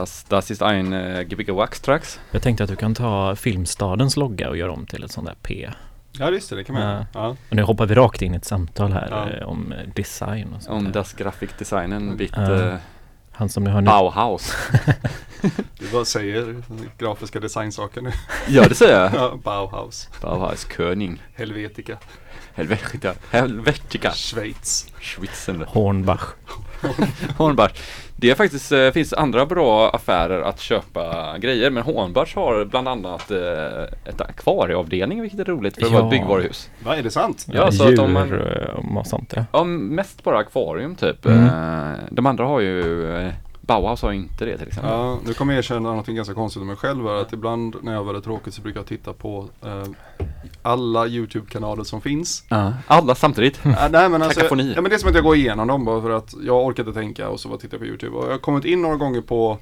Yes, das ist ein äh, Gbg Wax-Trax. Jag tänkte att du kan ta Filmstadens logga och göra om till ett sånt där P. Ja just det, det kan man göra. Ja. Och nu hoppar vi rakt in i ett samtal här Ja. eh, om eh, design och sånt Om där. das Grafikdesignen bit Ja. äh, Han som ni hör nu. Bauhaus. Du bara säger grafiska designsaker nu. ja, det säger jag. Ja, Bauhaus, Bauhaus König. Helvetica, Helvetica. Helvetica. Schweiz. Schwitzen. Hornbach. Hornbach. Det är faktiskt, eh, finns andra bra affärer att köpa grejer men Hornbach har bland annat eh, ett akvarieavdelning vilket är roligt för att vara ett Ja. byggvaruhus. Va, är det sant? Ja, så att om man- Djur och sånt ja. Ja, mest bara akvarium typ. Mm. Eh, De andra har ju, eh, Bauhaus har inte det till exempel. Ja, nu kommer jag erkänna något ganska konstigt om mig själv här, att ibland när jag har väldigt tråkigt så brukar jag titta på eh, alla YouTube-kanaler som finns. Ja. Alla samtidigt. Äh, nej men alltså, Kakafoni. ja, men det är som att jag går igenom dem bara för att jag orkar inte tänka och så bara tittar jag på YouTube. Och jag har kommit in några gånger på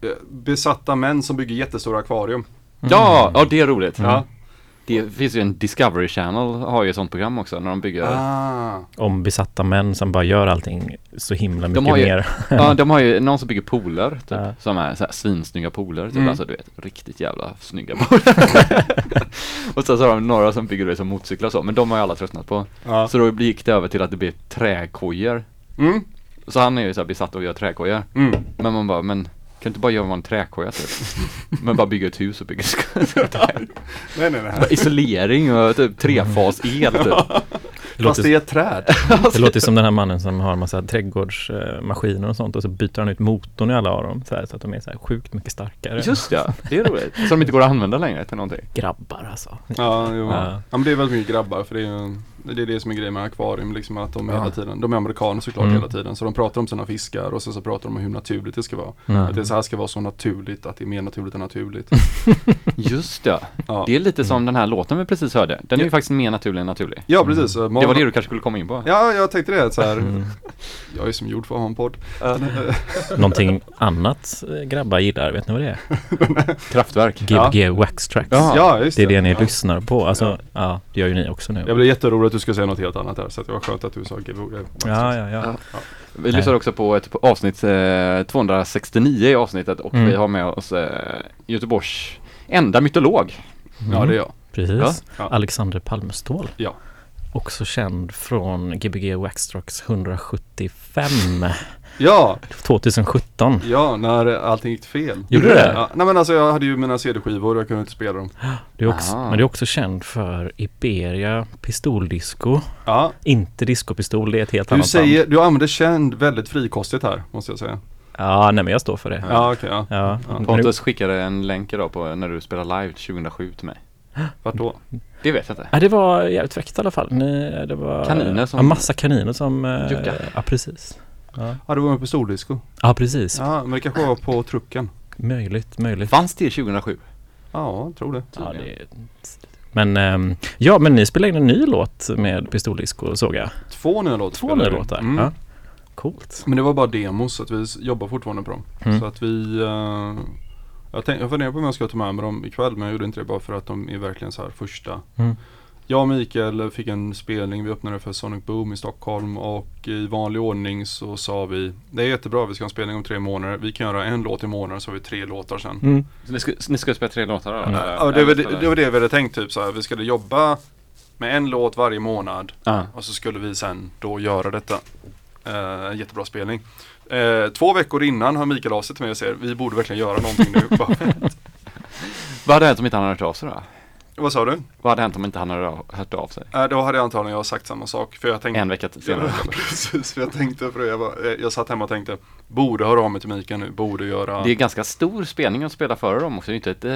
eh, besatta män som bygger jättestora akvarium. Ja, ja det är roligt. Ja. Det finns ju en Discovery Channel har ju ett sånt program också när de bygger Ah. Om besatta män som bara gör allting så himla mycket har ju- mer. Ja, de har ju någon som bygger pooler typ, Ja. som är så här svinsnygga pooler typ, Mm. alltså du vet, riktigt jävla snygga pooler. och sen så har de några som bygger det som motorcyklar och så, men de har ju alla tröttnat på. Ja. Så då gick det över till att det blev träkojor. Mm. Så han är ju så här besatt av att göra träkojor. Mm. Men man bara, men kan du inte bara göra en träkoja typ? men bara bygga ett hus och bygga Nej nej nej. Bara Isolering och typ trefas-el typ. Det Fast låter, det är ett träd. det låter som den här mannen som har en massa trädgårdsmaskiner och sånt och så byter han ut motorn i alla av dem så, här, så att de är så här sjukt mycket starkare. Just ja, det är roligt. Så de inte går att använda längre till någonting. Grabbar alltså. Ja, jo. Ja. ja. men det är väldigt mycket grabbar för det är ju det är det som är grejen med akvarium liksom att de Ja. hela tiden, de är amerikaner såklart Mm. hela tiden så de pratar om sina fiskar och sen så pratar de om hur naturligt det ska vara. Ja. Att det så här ska vara så naturligt att det är mer naturligt än naturligt. Just ja. Ja, Det är lite som den här låten vi precis hörde. Den är ju faktiskt mer naturlig än naturlig. ja precis. Det var det du kanske skulle komma in på. Ja, jag tänkte det så här. Mm. Jag är som gjord för att ha en podd. Någonting annat eh, grabbar gillar, vet ni vad det är? Kraftverk. Gbg Wax Tracks. Ja. Ja, just Det är det ni ja. lyssnar på. Alltså, Ja. ja. det gör ju ni också nu. Jag blev jätterolig att du skulle säga något helt annat här så det var skönt att du sa GV. Ja, ja, ja. Vi lyssnar också på ett avsnitt eh, 269 i avsnittet och Mm. vi har med oss eh, Göteborgs enda mytolog. Ja, det är jag. Precis. Ja. Alexander Palmestål. Ja. Också känd från Gbg Waxtracks 175 Ja, 2017. ja, när allting gick fel. Gjorde det? Ja, nej men alltså jag hade ju mina CD-skivor och jag kunde inte spela dem. Du är också, Ah. men du är också känd för Iberia Pistoldisco. Ja, Inte discopistol, det är ett helt du annat säger, band. du använder känd väldigt frikostigt här, måste jag säga. Ja, nej men jag står för det. Ja, okej, ja. Ja, Ja. Pontus skickade en länk idag på när du spelade live 2007 till mig. Vart då? Det vet jag inte. Ja, det var jävligt fräckt i alla fall. Ni, det var Kaniner som- Ja, massa kaniner som... eh, Juckar. Ja, precis. Ja, Ja, det var med Pistoldisco. ja precis. Ja, men det kanske var på trucken. Möjligt, möjligt. Fanns det 2007? Ja, jag tror det. Ja, det, men, ehm, ja, men ni spelade in en ny låt med Pistoldisco såg jag. Två nya låtar Två nya låtar. Mm. Ja. Coolt. Men det var bara demos så att vi jobbar fortfarande på dem. Mm. Så att vi eh, jag, tänk, jag funderar på om jag ska ta med mig dem ikväll men jag gjorde inte det bara för att de är verkligen så här första. Mm. Jag och Mikael fick en spelning, vi öppnade för Sonic Boom i Stockholm och i vanlig ordning så sa vi Det är jättebra, vi ska ha en spelning om tre månader. Vi kan göra en låt i månaden så har vi tre låtar sen. Mm. Så ni, ska, ni ska spela tre låtar då? Mm. eller? Ja, det, var det, det var det vi hade tänkt typ så här. Vi skulle jobba med en låt varje månad Ja. och så skulle vi sen då göra detta. Eh, jättebra spelning. Eh, två veckor innan har Mikael av sig till mig och säger vi borde verkligen göra någonting nu. Vad hade hänt om inte han hade hört av sig då? Vad sa du? Vad hade hänt om inte han hade hört av sig? Eh, då hade jag antagligen jag sagt samma sak. För jag tänkte, En vecka senare? Ja, precis, för jag tänkte för. Jag, bara, eh, jag satt hemma och tänkte borde höra av mig till Mikael nu, borde göra. Det är ganska stor spelning att spela före dem också. Det är inte ett, eh,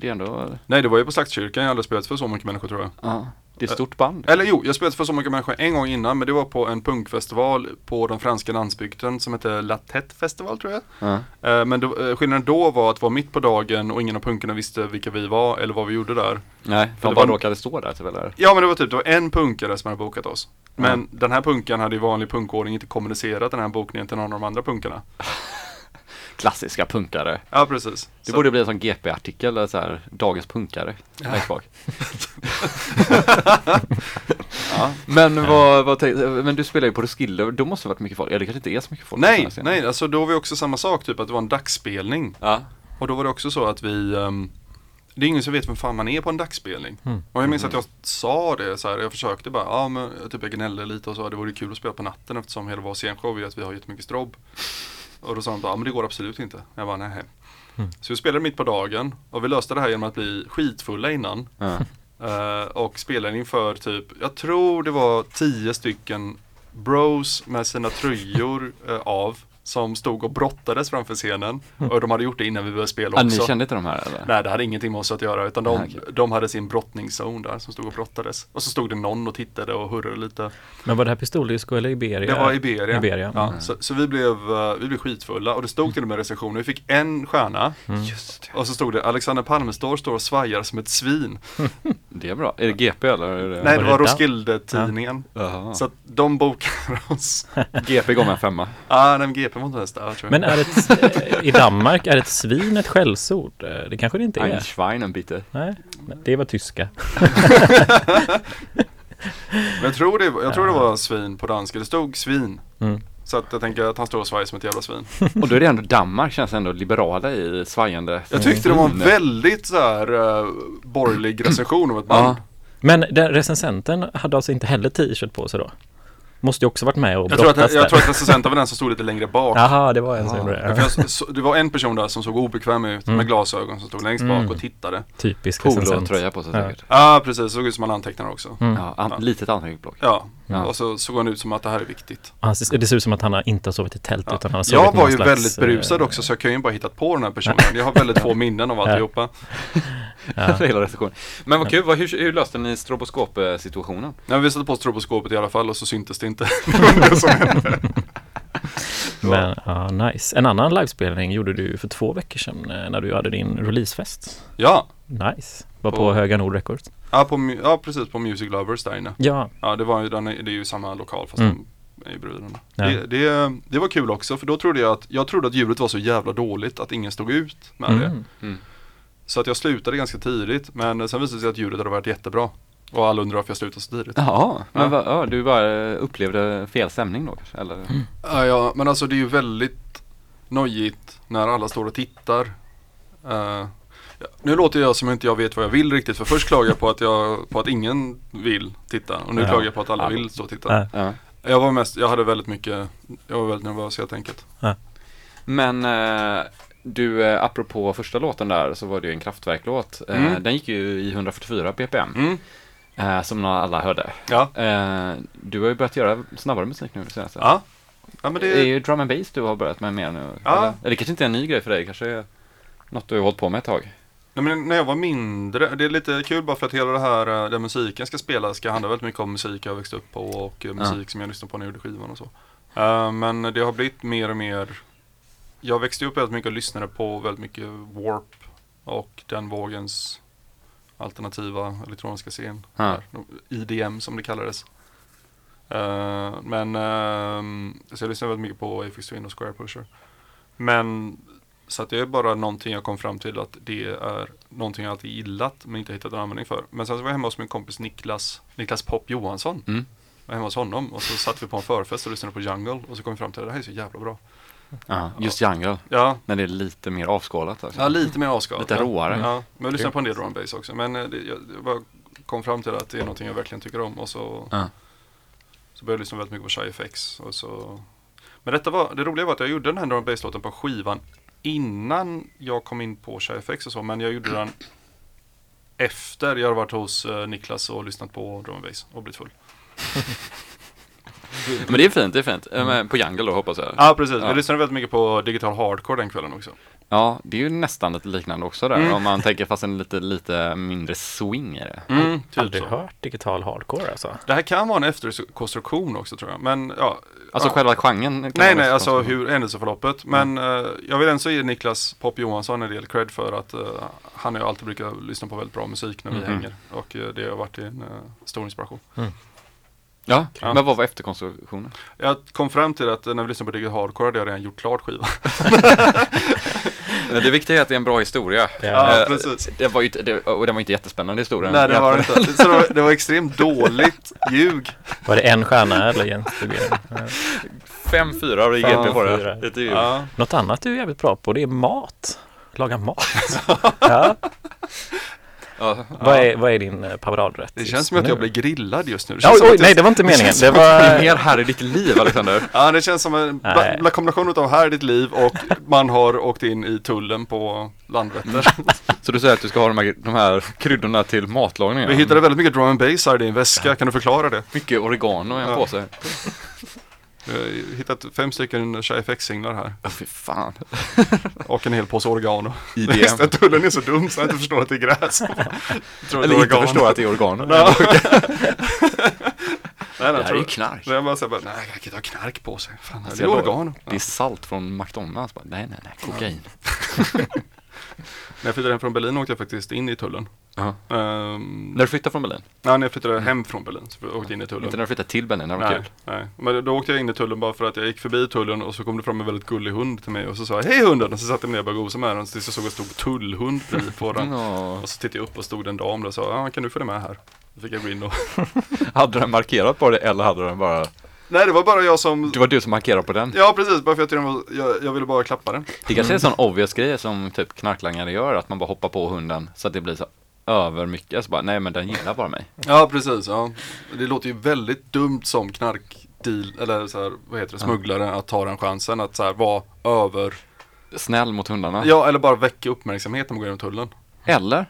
det är ändå, Nej det var ju på Slaktkyrkan, jag hade spelat för så mycket människor tror jag. ja, det är ett stort band. Eller jo, jag spelade för så mycket människor en gång innan men det var på en punkfestival på den franska landsbygden som heter La Tête Festival tror jag. Ja. Eh, Men då, skillnaden då var att vara mitt på dagen och ingen av punkarna visste vilka vi var eller vad vi gjorde där. Nej, För de det bara var- råkade stå där typ eller? Ja men det var typ, det var en punkare som hade bokat oss. Men den här punkaren hade i vanlig punkordning inte kommunicerat den här bokningen till någon av de andra punkarna. klassiska punkare. Ja, precis. Det Så- borde bli en sån GP-artikel, så här, dagens punkare, längst bak. ja. Men, vad, vad men du spelar ju på Roskilde, då måste det varit mycket folk, eller det kanske inte är så mycket folk? Nej, nej, alltså då var vi också samma sak, typ att det var en dagsspelning. Ja. Och då var det också så att vi ehm, Det är ingen som vet vem fan man är på en dagsspelning. Mm. Och jag minns att jag sa det så här, jag försökte bara, ja men typ jag gnällde lite och sa det vore kul att spela på natten eftersom hela vår scenshow är att vi har jättemycket strobb. Och då sa han bara, ja men det går absolut inte. Jag bara, nej. Mm. Så vi spelade mitt på dagen och vi löste det här genom att bli skitfulla innan. Ja. Eh, och spelade inför typ, jag tror det var tio stycken bros med sina tröjor eh, av. Som stod och brottades framför scenen. Och de hade gjort det innan vi började spela Ah, också. ni kände inte de här eller? Nej, det hade ingenting med oss att göra utan de, Ah, okej. de hade sin brottningszon där som stod och brottades. Och så stod det någon och tittade och hurrade lite. Men var det här Pistoldisco eller Iberia? Det var Iberia. Iberia. Ja, Mm. så, så vi, blev, eh, vi blev skitfulla och det stod till och med recensioner. Vi fick en stjärna Mm. Just det. och så stod det Alexander Palmestor står och svajar som ett svin. Det är bra. Är det GP eller? Är det... Nej, det var det Roskilde-tidningen. Jaha. Så att de bokar oss. GP går med en femma. ah, nej, men GP var inte ens där tror jag. Men är ett, i Danmark, är ett svin ett skällsord? Eh, Det kanske det inte Ein är. Schwein bitte. Nej, det var tyska. Men jag tror det, jag tror det var svin på danska. Det stod svin. Mm. Så att jag tänker att han står och svajar som ett jävla svin. Och då är det ändå Danmark känns ändå liberala i svajande. Jag tyckte det var en väldigt så här uh, borgerlig recension av ett band. Ja. Men den recensenten hade alltså inte heller t-shirt på sig då? Måste ju också varit med och Jag tror att, brottats jag där. tror att recensenten var den som stod lite längre bak. Jaha, det var en som Ja. gjorde det. jag, det var en person där som såg obekväm ut Mm. med glasögon som stod längst Mm. bak och tittade. Typisk recensent. Polotröja på sig Ja. säkert. Ja precis, såg ut som han antecknade också. Mm. Ja, an- Ja. litet anteckningsblock. Ja, Ja. och så såg han ut som att det här är viktigt. Ser- Det ser ut som att han har inte har sovit i tält Ja. utan han har sovit Jag var ju slags, väldigt berusad eh, också så jag kan ju bara hittat på den här personen. Jag har väldigt få minnen av alltihopa. Ja. Hela recensionen. Men vad kul, vad, hur, hur löste ni stroboskop-situationen? Nej, vi satte på stroboskopet i alla fall och så syntes det inte. Det som hände. Men ja, nice. En annan livespelning gjorde du för två veckor sedan eh, när du hade din releasefest. Ja, Nice. Var på På- Höga Nord Records. ja, på, ja precis på Music Lovers där inne. Ja, Ja, det, var ju, den är, det är ju samma lokal fast Mm. ju bröderna. Ja. Det, det, det var kul också för då trodde jag att, jag trodde att ljudet var så jävla dåligt att ingen stod ut med det. mm. Så att jag slutade ganska tidigt men sen visade det sig att ljudet hade varit jättebra. Och alla undrar varför jag slutade så tidigt. Jaha, men Ja. ja, du bara upplevde fel stämning då kanske? Eller? Ja, ja, men alltså det är ju väldigt nojigt när alla står och tittar. Ja, nu låter jag som inte jag vet vad jag vill riktigt för först klagar jag på att, jag, på att ingen vill titta och nu Ja. klagar jag på att alla Ja. vill stå och titta. Ja. Ja. Jag var mest, jag hade väldigt mycket, jag var väldigt nervös helt enkelt. Men eh, du, eh, apropå första låten där så var det ju en kraftverklåt. Eh, Mm. Den gick ju i 144 bpm, Mm. eh, som alla hörde. Ja. Du har ju börjat göra snabbare musik nu senaste. Ja. ja, men Det är det, ju drum and bass du har börjat med mer nu. Ja. Eller? eller det kanske inte är en ny grej för dig, det kanske är något du har hållit på med ett tag. nej, men när jag var mindre, det är lite kul bara för att hela det här där musiken ska spelas ska handla väldigt mycket om musik jag växt upp på och musik som jag lyssnade på när jag gjorde skivan och så. Men det har blivit mer och mer Jag växte upp väldigt mycket och lyssnade på väldigt mycket Warp och den vågens alternativa elektroniska scen. Där, IDM som det kallades. Eh, men ehm, så jag lyssnade väldigt mycket på Aphex Twin och Square Pusher. Men så att det är bara någonting jag kom fram till att det är någonting jag alltid gillat men inte hittat en användning för. Men sen så var jag hemma hos min kompis Niklas, Niklas Pop Johansson. Mm. Jag var hemma hos honom och så satt vi på en förfest och lyssnade på Jungle och så kom vi fram till att det här är så jävla bra. Ja, just Jungle, Ja, när det är lite mer avskalat. Alltså. ja lite mer avskalat. Lite råare. Ja, men jag lyssnade på en del drum bass också. Men eh, det, jag, jag kom fram till att det är någonting jag verkligen tycker om och så, Ja. så började jag lyssna väldigt mycket på Shy FX och så Men detta var, det roliga var att jag gjorde den här drum and bass-låten på skivan innan jag kom in på Shy FX och så, men jag gjorde den efter jag hade varit hos eh, Niklas och lyssnat på drum bass och blivit full. Men det är fint, det är fint. Eh, men På Jungle då hoppas jag. Ja, precis. Ja. Jag lyssnade väldigt mycket på digital hardcore den kvällen också. Ja, det är ju nästan lite liknande också där. Mm. Om man tänker fast en lite, lite mindre swing i det. Mm, typ aldrig så. hört digital hardcore alltså. Det här kan vara en efterkonstruktion också tror jag. Men ja. Alltså ja. själva genren? Nej, nej, alltså hur händelseförloppet. Men eh, jag vill ändå ge Niklas Pop Johansson en del cred för att eh, han har ju alltid brukat lyssna på väldigt bra musik när vi Mhm. hänger. Och eh, det har varit en eh, stor inspiration. Ja, Ja. men vad var efterkonstruktionen? Jag kom fram till att när vi lyssnade på Digit Hardcore hade jag redan gjort klart skivan. Det viktiga är att det är en bra historia. Ja, Eh, precis. Det var ju inte, det, och den var inte jättespännande historia. Nej det var inte. Så det var, det var extremt dåligt ljug. Var det en stjärna eller? Ja. Fem, fyra är Fem, GP på fyra. det. det. är Ja. Något annat du är jävligt bra på, det är mat. Laga mat. Ja. Ja. Vad, är, vad är din eh, paradrätt? Det känns som att nu? jag blir grillad just nu. Det oj, oj, att nej, det var inte meningen. känns Det Det är var... mer här i ditt liv Alexander. Ja, det känns som en bla, kombination av här i ditt liv och man har åkt in i tullen på Landvetter. Så du säger att du ska ha de här, de här kryddorna till matlagningen? Vi hittade väldigt mycket drum and bass här i din väska, kan du förklara det? Mycket oregano i en Ja. påse. Vi har hittat fem stycken Shy FX-singlar här Åh fy fan. och en hel påse oregano. IDM. Tullen är så dum så jag inte förstår att det är gräs. Jag tror Eller inte förstår att det är oregano. Nej, nej, Det jag här är ju knark. Jag bara säger bara, nej jag kan inte ha knark på sig. Fan, det är oregano. Det är salt från McDonalds. Bara, nej, nej, nej, kokain. När jag flyttade hem från Berlin åkte jag faktiskt in i tullen. Ja. Um, När du flyttade från Berlin? nej, när jag flyttade hem från Berlin så åkte jag in i tullen. Inte när du flyttade till Berlin, det var Nej, kul. nej, men då åkte jag in i tullen bara för att jag gick förbi tullen och så kom det fram en väldigt gullig hund till mig och så sa jag hej hunden och så satte jag mig ner och började gosa med den tills jag såg att det stod tullhund bredvid på den. Ja. Och så tittade jag upp och stod en dam där och sa ja kan du följa med här? Då fick jag gå in och Hade den markerat på det eller hade den bara... Nej det var bara jag som Det var du som markerade på den? Ja precis, bara för att jag, var, jag, jag ville bara klappa den. Det kanske är en sån obvious grej som typ knarklangare gör, att man bara hoppar på hunden så att det blir så över mycket. Alltså bara, nej men den gillar bara mig. Ja precis, ja. Det låter ju väldigt dumt som knarkdeal, eller så här, vad heter det, Ja. smugglare att ta den chansen att så här, vara över. Snäll mot hundarna. Ja, eller bara väcka uppmärksamhet när man går genom tullen. Eller?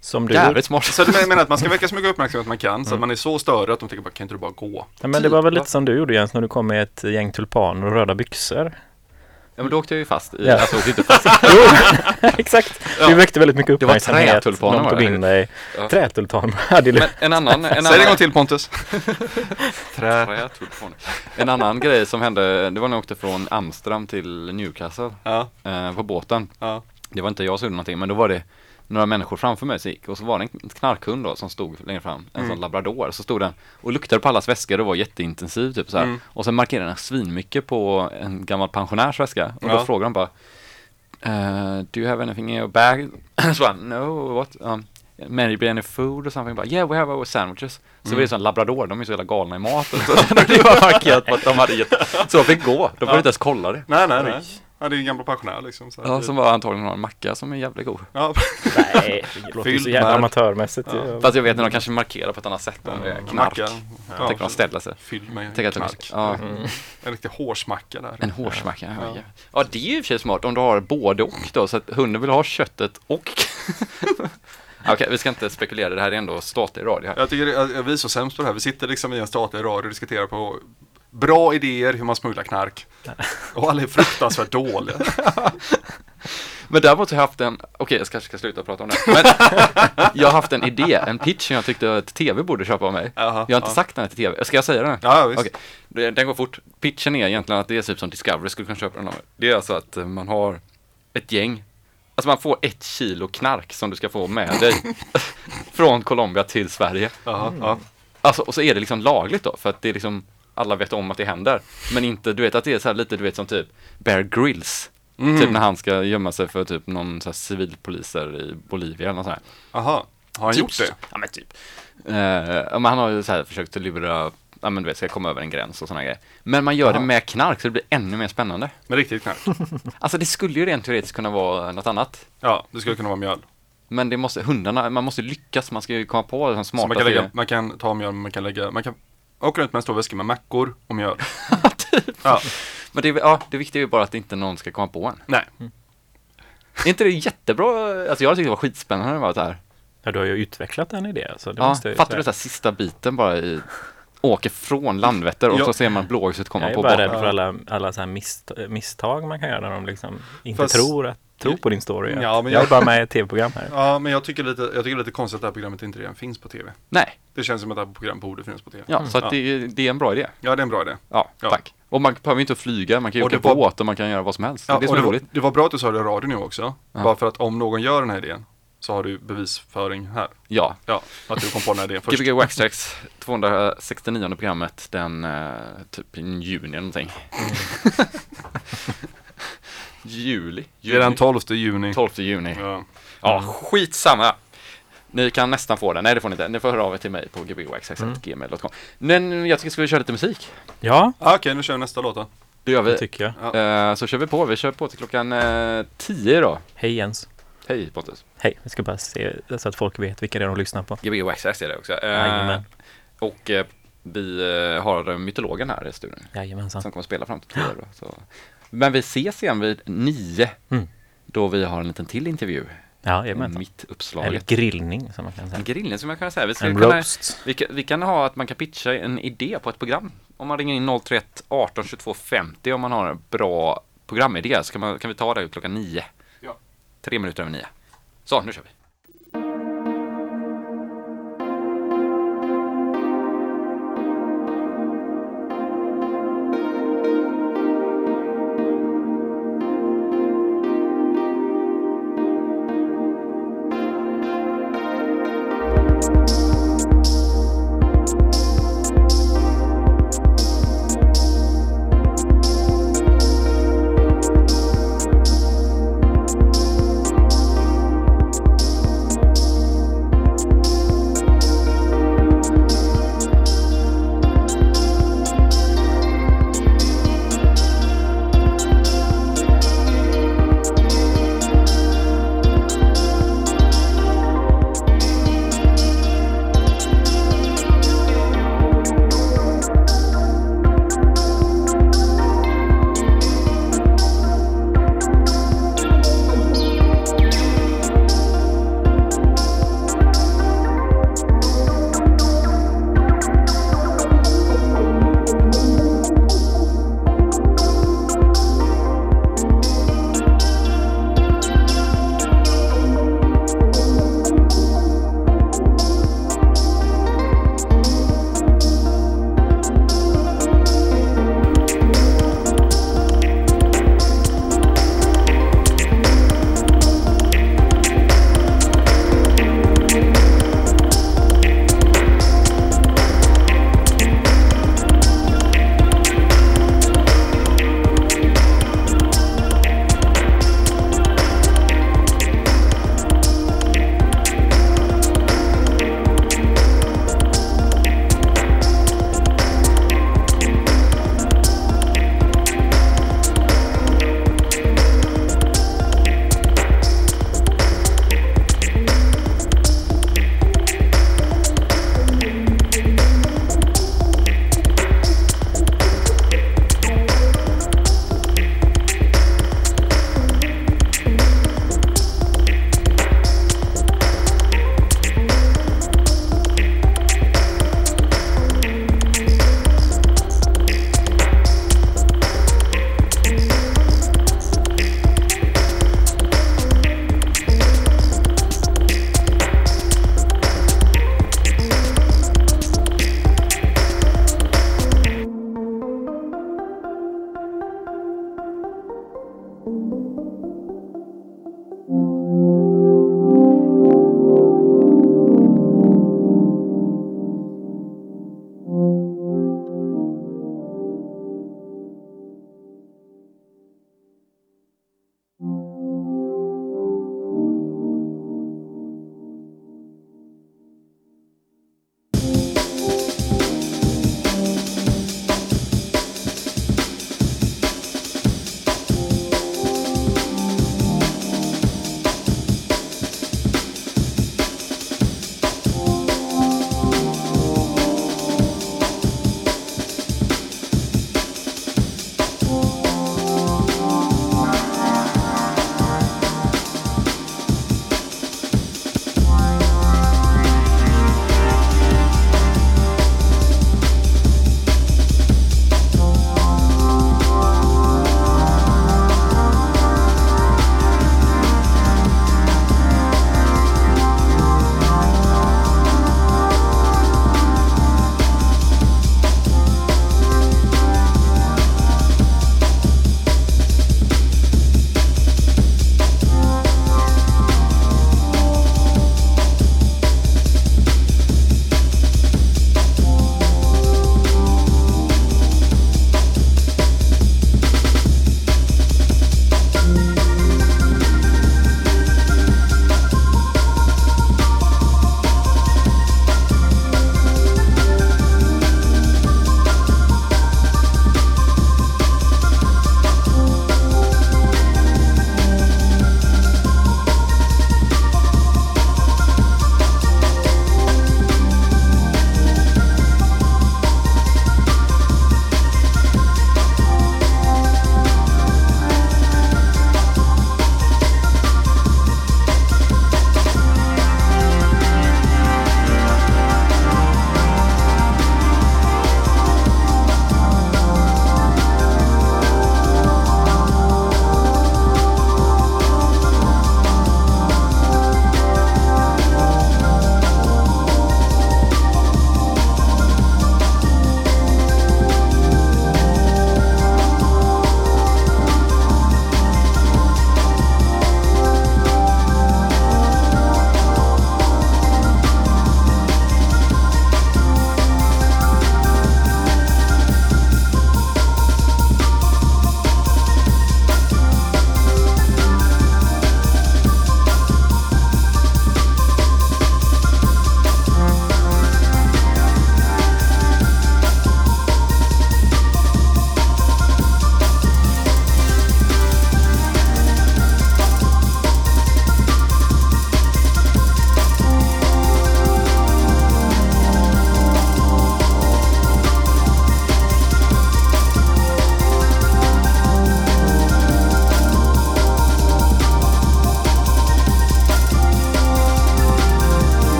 Som du. Jävligt smart. Så du menar att man ska väcka så mycket uppmärksamhet man kan så att Mm. man är så störig att de tänker bara, kan inte du bara gå? Ja, men det var väl Typ, lite som du gjorde Jens när du kom med ett gäng tulpaner och röda byxor. Ja men då åkte jag ju fast i, Ja. alltså åkte inte fast. Jo, exakt. Ja. Du väckte väldigt mycket Det var uppmärksamhet. trätulpaner De var tog det. in dig. Ja. Trätulpaner. hade Men en annan, en Säg det en gång till Pontus. Trä. Trätulpaner. en annan grej som hände, det var när jag åkte från Amsterdam till Newcastle Ja, eh, på båten. ja. Det var inte jag som gjorde någonting, men då var det några människor framför mig som gick och så var det en knarkhund då som stod längre fram, en Mm. sån labrador, så stod den och luktade på allas väskor och var jätteintensiv typ så här. Mm. Och sen markerade den svinmycket på en gammal pensionärs väska och då Ja. frågade han bara eh, Do you have anything in your bag? så bara, no, what? Um, Mary be any food or something? Bara, yeah, we have our sandwiches. Så Mm. var det sån labrador, de är så jävla galna i maten. Så det var markerat på att de hade gett, så de fick gå. De behövde Ja. inte ens kolla det. Nej, nej, nej. Ja, det är en gammal pensionär liksom. Så att Ja, som var antagligen har en macka som är jävligt god. ja. Nej, det låter så jävla med- amatörmässigt. Ja. ju. Fast jag vet inte, de kanske markerar på ett annat sätt än det är knark. Macka. Jag tänker de ställer sig. Fylld med att de- knark. ja. Mm. En riktig hårsmacka där. En hårsmacka. Ja. Ja. Ja. det är ju i och för sig smart om du har både och då, så att hunden vill ha köttet och Okej, vi ska inte spekulera, det här är ändå statlig radio här. Jag tycker att vi är så sämst på det här. Vi sitter liksom i en statlig radio och diskuterar på bra idéer hur man smugglar knark. Och alla är fruktansvärt dåliga. Men däremot har jag haft en, okej jag kanske ska sluta prata om det, men jag har haft en idé, en pitch som jag tyckte att TV borde köpa av mig. Jaha, Jag har inte ja. sagt den här till TV, ska jag säga den? Ja, visst. Det- den går fort. Pitchen är egentligen att det är typ som Discovery skulle kunna köpa den av mig. Det är alltså att man har ett gäng, alltså man får ett kilo knark som du ska få med dig från Colombia till Sverige. Jaha, ja. Alltså, och så är det liksom lagligt då, för att det är liksom, alla vet om att det händer. Men inte, du vet att det är så här lite, du vet som typ Bear Grylls. Mm. Typ när han ska gömma sig för typ någon så här civilpoliser i Bolivia eller något sånt här. Aha. Har han Typ gjort det? Ja men typ. Ja, men han har ju så här försökt att lura, ja men du vet, ska komma över en gräns och sådana grejer. Men man gör det Jaha. med knark så det blir ännu mer spännande. Med riktigt knark? Alltså det skulle ju rent teoretiskt kunna vara något annat. Ja, det skulle kunna vara mjöl. Men det måste, hundarna, man måste lyckas, man ska ju komma på de Så smarta man kan, lägga, man kan ta mjöl, man kan lägga, man kan åka runt med en stor väska med mackor och mjöl. typ. Ja, Men det, är- ja, det viktiga är ju bara att inte någon ska komma på en. nej. Är inte det jättebra? Alltså jag tyckte det var skitspännande bara så här. Ja, du har ju utvecklat en idé. Så det Ja, måste jag ju fattar du här sista biten bara i, åker från Landvetter och Ja. så ser man blåljuset komma Jag är på bara rädd för alla, alla så här misstag man kan göra när de liksom inte Fast- tror, att, tror på din story. Ja, men jag är jag- bara med i ett tv-program här. Ja, men jag tycker, lite, jag tycker är lite konstigt att det här programmet inte redan finns på tv. Nej, Det känns som att det här programmet borde finnas på tv. ja, så att Ja. det, det är en bra idé. Ja, det är en bra idé. Ja, Ja. tack. Och man behöver inte flyga, man kan ju åka var- båt och man kan göra vad som helst. Ja, det är det som är roligt. det var bra att du sa det i radio nu också. Ja. Bara för att om någon gör den här idén så har du bevisföring här. Ja, Ja, att du kom på den här idén först. Gbg Wax Tracks 269 programmet den eh, typ i juni eller någonting. Juli? Det är den 12 juni. 12 juni. Ja. Ja, skitsamma. Ni kan nästan få den. Nej, det får ni inte. Ni får höra av er till mig på gbwaxx.gmail.com. Men jag tycker ska vi köra lite musik. Ja, Ah, Okej, nu kör vi nästa låt då. Det gör det vi. tycker jag. Ja. Eh, så kör vi på. Vi kör på till klockan eh, 10 då. Hej Jens. Hej Pontus. Hej, vi ska bara se så att folk vet vilka det är de lyssnar på. Tracks är det också. Jajamän. och eh, vi har mytologen här i studion. Jajamensan. Som kommer att spela fram till 10 då. Så. Men vi ses igen vid 9. Mm. Då vi har en liten till intervju. Ja, jajamensan. Mitt Eller uppslaget. grillning som man kan En säga. grillning som jag kan säga. Vi, ska En kunna, roast. vi, kan, vi kan ha att man kan pitcha en idé på ett program. Om man ringer in 031 18 22 50 om man har en bra programidé så kan, man, kan vi ta det klockan 9. Ja. Tre minuter över 9. Så, nu kör vi.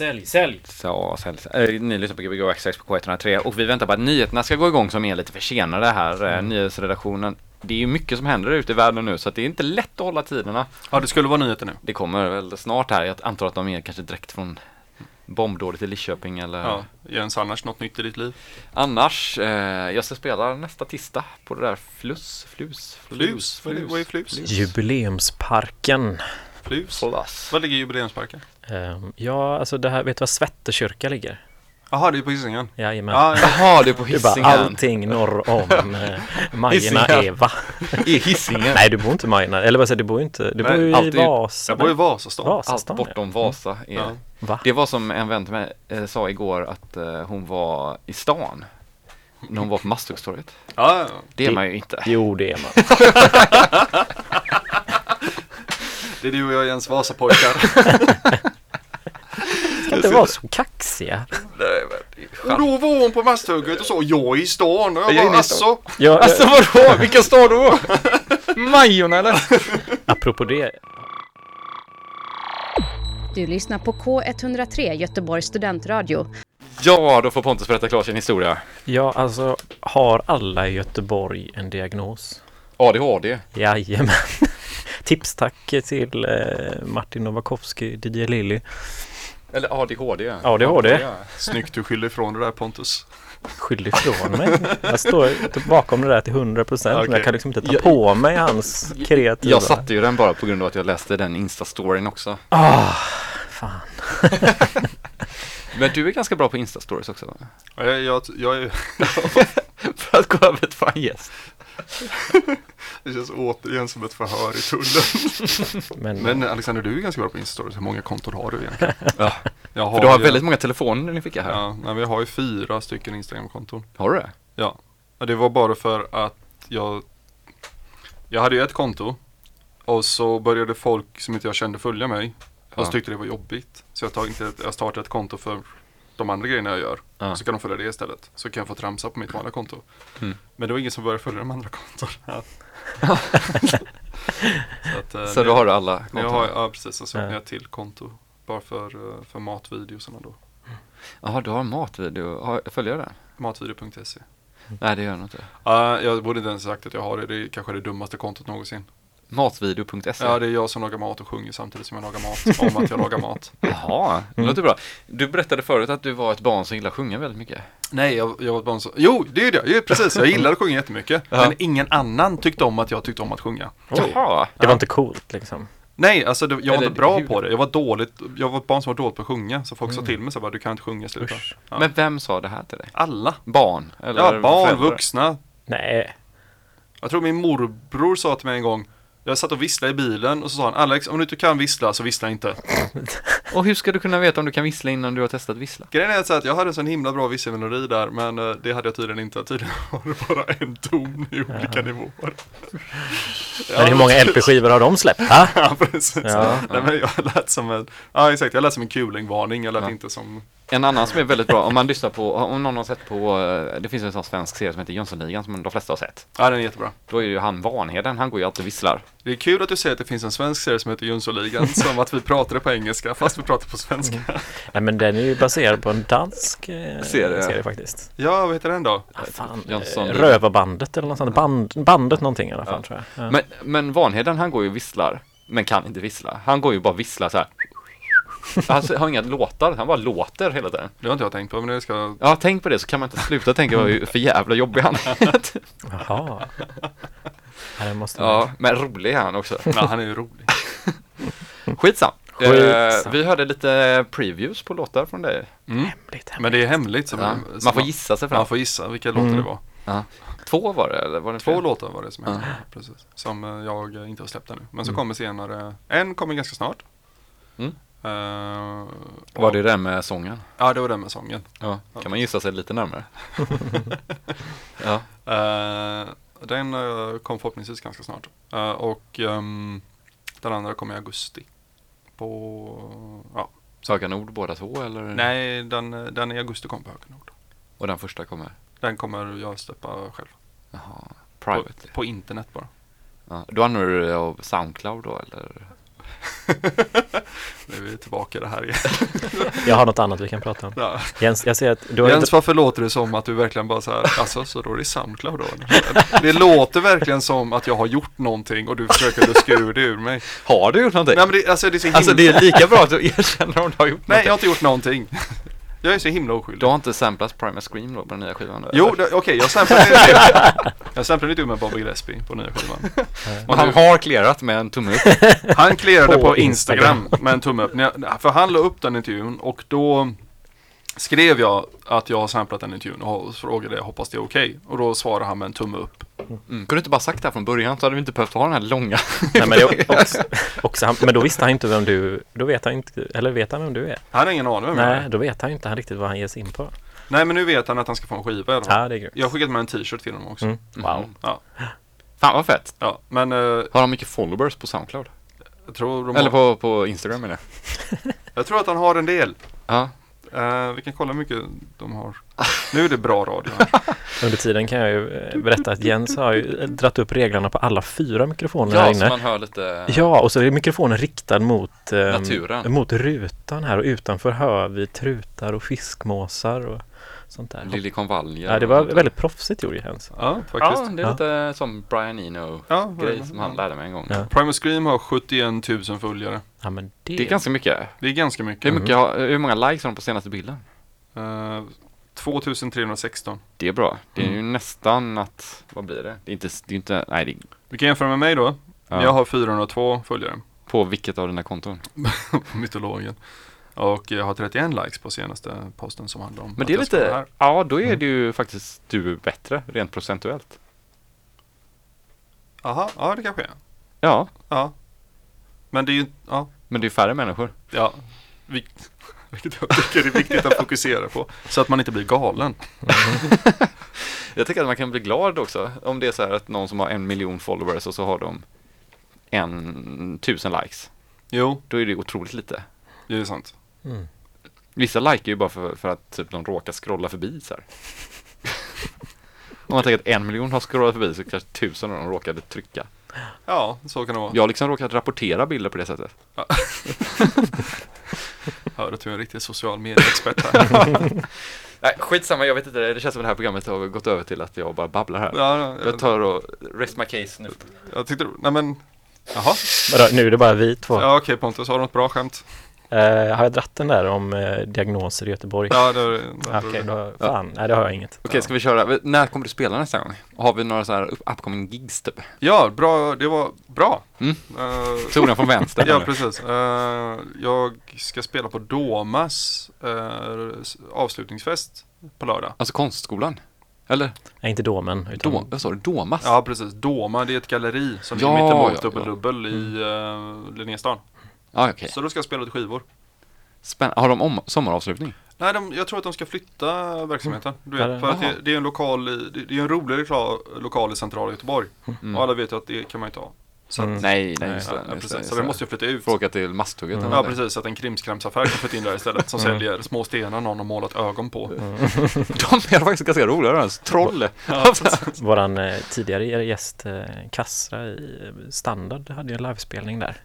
Sälj, sälj, sälj! Så, så, så, äh, ni lyssnar på Gbg Access på K103 och vi väntar på att nyheterna ska gå igång som är lite försenade här. Mm. Nyhetsredaktionen. Det är ju mycket som händer ute i världen nu så att det är inte lätt att hålla tiderna. Ja, det skulle vara nyheter nu. Det kommer väl snart här. Jag antar att de är kanske direkt från bombdådet i Lidköping eller Ja, Jens annars något nytt i ditt liv? annars. Eh, jag ska spela nästa tisdag på det där Flus, Flus, Flus? Vad är- vad är Flus? Jubileumsparken. Flus? Flus. Var ligger jubileumsparken? Ehm, ja, alltså det här, vet du var Svettekyrka ligger? Jaha, det är på Hisingen. Jajamän. Ja, ja. Jaha, det är på Det är bara Hisingen. allting norr om eh, Majorna Hisingen. Eva. I Hisingen. Nej, du bor inte i Majorna. Eller vad säger du, du bor inte, du Nej, bor ju i Vasa. jag bor i Vasastan. Allt Vasastan. bortom Vasa. Är. Ja. Va? Det var som en vän till mig eh, sa igår att eh, hon var i stan. När hon var på Masthuggstorget. Ja, ja. Det är man ju inte. Jo, det är man. det är du och jag Jens Vasapojkar. Inte vara så kaxiga. Nej, men och då var hon på Masthugget och sa jag är i stan. Och jag, bara stan. Ja, Alltså vadå? Vilken stad då? Majorna eller? apropå det. Du lyssnar på K103 Göteborgs studentradio. Ja, då får Pontus berätta klart sin historia. Ja, alltså har alla i Göteborg en diagnos? ADHD. Jajamän. Tips tack till eh, Martin Novakovsky, DJ Lilly. Eller ADHD. ADHD. Ja. Snyggt du skyller ifrån det där Pontus. Skyll ifrån mig. Jag står bakom det där till 100 procent. Men Okej. jag kan liksom inte ta Jag- på mig hans kreativa... Jag satte ju den bara på grund av att jag läste den Insta-storyn också. Ah, fan. Men du är ganska bra på Insta-stories också va? Jag, jag, jag är, För att gå över till fan gäst. det känns återigen som ett förhör i tullen. Men, Men Alexander, du är ganska bra på Insta-stories. Hur många konton har du egentligen? Ja, Jag för du har ju- väldigt många telefoner ni fick här. Ja, nej, vi har ju fyra stycken Instagram-konton. Har du det? Ja, och det var bara för att jag Jag hade ju ett konto och så började folk som inte jag kände följa mig och så tyckte det var jobbigt. Så jag, tog inte jag startade ett konto för de andra grejerna jag gör. Ja. Så kan de följa det istället. Så kan jag få tramsa på mitt vanliga konto. Mm. Men det var ingen som började följa de andra kontona. så att, eh, Så nu- då har du alla konton? har jag, ja precis, så öppnade Ja. jag till konto. Bara för, eh, för matvideosarna då. Jaha, du har matvideo. Har, följer jag den? Matvideo.se. Nej, det gör jag inte. Uh, jag borde inte ens sagt att jag har det. Det är kanske det dummaste kontot någonsin. Matvideo.se. Ja, det är jag som lagar mat och sjunger samtidigt som jag lagar mat. om att jag lagar mat. Jaha, det låter bra. Du berättade förut att du var ett barn som gillar att sjunga väldigt mycket. Nej, jag, jag var ett barn som... Jo, det är det. Jo, precis. Jag gillar att sjunga jättemycket. Ja. Men ingen annan tyckte om att jag tyckte om att sjunga. Oj. Jaha. det var inte coolt liksom. Nej, alltså det, jag var Eller inte bra hur- på det. Jag var dåligt. Jag var ett barn som var dåligt på att sjunga. Så folk sa till mig så bara, du kan inte sjunga, sluta. Ja. Men vem sa det här till dig? Alla. Barn? Eller Ja, barn, föräldrar? vuxna. Nej. Jag tror min morbror sa till mig en gång. Jag satt och visslade i bilen och så sa han Alex, om du inte kan vissla så vissla inte. Och hur ska du kunna veta om du kan vissla innan du har testat vissla? Grejen är så att jag hade en sån himla bra visselmelodi där men eh, det hade jag tydligen inte. Tydligen var det bara en ton i olika nivåer. Men hur många LP-skivor har de släppt? Ha? Ja, precis. Ja. Nej, men jag lät som en, ja exakt, jag lät som en kulingvarning, jag lät Ja. inte som, En annan som är väldigt bra, om man lyssnar på, om någon har sett på, eh, det finns en sån svensk serie som heter Jönssonligan som de flesta har sett. ja den är jättebra. Då är ju han Vanheden, han går ju alltid och visslar. Det är kul att du säger att det finns en svensk serie som heter Jönssonligan, som att vi pratade på engelska fast vi pratar på svenska. Nej men den är ju baserad på en dansk eh, Serie. serie faktiskt. Ja, vad heter den då? Ah, fan, Jönsson. eh, Rövarbandet eller något sånt. Band, bandet någonting i alla fall Ja. tror jag. Ja. Men, men Vanheden han går ju och visslar, men kan inte vissla. Han går ju bara och visslar så här. Han har inga låtar, han bara låter hela tiden. Det har inte jag tänkt på, men det ska, Ja, tänk på det så kan man inte sluta tänka vad för jävla jobbig han är. Jaha. Ja, måste Ja, men rolig är han också. ja han är ju rolig. Skitsam. Eh, Skitsam. vi hörde lite previews på låtar från dig. Mm. Hemligt, Men det är hemligt. Så Ja. så Man får gissa sig fram. Man får gissa vilka låtar Mm. det var. Två var det, eller var det Två fler? låtar var det som Ja. hände, precis. Som eh, jag inte har släppt ännu. Men så Mm. kommer senare, en kommer ganska snart. Mm. Eh, Var det den med sången? Ja, det var den med sången. Ja, kan man gissa sig lite närmare? ja, Eh, den uh, kom förhoppningsvis ganska snart. Eh, och ehm, den andra kommer i augusti. På, ja, Saga Nord båda två eller? nej den, eh, den i augusti kommer på Hökenord. Och den första kommer? Den kommer jag släppa själv. Jaha, På, private. på internet bara. Ja. Då använder du dig av Soundcloud då eller? Nu är vi tillbaka i det här igen. Jag har något annat vi kan prata om. Ja. Jens, jag ser att du har Jens, inte... varför låter det som att du verkligen bara så här, alltså så då är det Soundcloud då? Det låter verkligen som att jag har gjort någonting och du försöker luska ur det ur mig. Har du gjort någonting? Nej men det, alltså det är så himla... Alltså det är lika bra att du erkänner om du har gjort Nej, jag har någonting. inte gjort någonting. Jag är så himla oskyldig. Du har inte samplat Primus Scream då på den nya skivan? då, Jo, okej, jag samplade inte Jag samplade inte ur med Bobby Gillespie på nya skivan. Men han har clearat med en tumme upp. Han clearade På på Instagram med en tumme upp. För han la upp den intervjun och då skrev jag att jag har samplat den intervjun och frågade jag hoppas det är okej. Och då svarade han med en tumme upp. Mm. Kunde du inte bara sagt det här från början så hade vi inte behövt ha den här långa. Nej, men, också, också, han, men då visste han inte vem du... Då vet han inte... Eller vet han vem du är? Han har ingen aning vem jag Nej, är. då vet han inte riktigt vad han ger sig in på. Nej men nu vet han att han ska få en skiva i alla fall. Ja, det är grymt. Jag har skickat med en t-shirt till honom också. Mm. Wow. Ja. Fan vad fett. Ja, men eh, Har han mycket followers på Soundcloud? jag, tror de Eller har, på, på Instagram menar jag. jag tror att han har en del. Ja. Eh, vi kan kolla hur mycket de har. Nu är det bra radio. här. Under tiden kan jag ju eh, berätta att Jens har ju dratt upp reglerna på alla fyra mikrofoner här Ja, så inne. man hör lite. Ja, och så är mikrofonen riktad mot, Naturen. mot rutan här och utanför hör vi trutar och fiskmåsar och sånt där. Liljekonvaljer. Ja, det var väldigt proffsigt gjort Jens. Ja, Ja, faktiskt. det är Ja. lite som Brian Eno Ja, grej som han lärde mig en gång. Ja. Primus Scream har 71 000 följare. Ja, men det, Det är ganska mycket. Det är ganska Hur, mycket. mycket har, hur många likes har de på senaste bilden? Eh, 2316. Det är bra. Det är ju Mm. nästan att, vad blir det? Det är inte, det är inte nej det är, Vi kan jämföra med mig då. ja. Jag har 402 följare På vilket av dina konton? på mytologen. Och jag har 31 likes på senaste posten som handlar om Men det är lite, ja då är det ju faktiskt du bättre rent procentuellt. Aha, ja det kanske är. Ja, Ja. Men det är ju, ja. men det är färre människor. Ja. Vikt, vilket jag tycker är viktigt att fokusera på. Så att man inte blir galen. Jag tycker att man kan bli glad också om det är så här att någon som har en miljon followers och så har de en tusen likes. Jo, Då är det otroligt lite. det är sant. Mm. Vissa likar ju bara för, för att typ, de råkar scrolla förbi så här. Om man tänker att en miljon har scrollat förbi så kanske tusen av dem råkade trycka. Ja, så kan det vara. Jag har liksom råkat rapportera bilder på det sättet. Hör att du är en riktig social medieexpert här. Nej, skitsamma, jag vet inte, det känns som det här programmet har gått över till att jag bara babblar här. ja, ja, Jag tar och rest my case nu. jag tyckte, nej men, jaha. Vadå, nu är det bara vi två. Ja okej Pontus, har du något bra skämt? Eh, har jag dratt den där om eh, diagnoser i Göteborg? Ja, det, det, Okej, då, fan, nej det har jag inget. Okej, ska vi köra? När kommer du spela nästa gång? Har vi några så här up- upcoming gigs typ? Ja, bra, det var bra. Mm. Eh, Tog den från vänster? ja, precis. Eh, jag ska spela på Domas eh, avslutningsfest på lördag. Alltså konstskolan? Eller? Nej, inte domen. Utan, Dom, vad sa du? Domas? Ja, precis. Doma, det är ett galleri som Ja, ligger mittemot ja, Dubbel-Dubbel i uh, Linnéstan. Ja, okej. Så då ska jag spela lite skivor. Spänn- Har de om- sommaravslutning? Nej, de, jag tror att de ska flytta verksamheten. Du vet, det- för att det, det är en lokal det, det är en rolig lokal, i centrala Göteborg. Mm. Och alla vet ju att det kan man ju ta. Så, att, Mm. Nej, nej, Nej, just ja, det. ja, just det, så just vi det. måste ju flytta ut. Får åka till Masthugget Mm. Ja precis, så att en krimskramsaffär kan flytta in där istället som Mm. säljer små stenar någon har målat ögon på. De är faktiskt ganska roliga de. Troll. Våran eh, tidigare gäst eh, Kassra i Standard hade ju en livespelning där.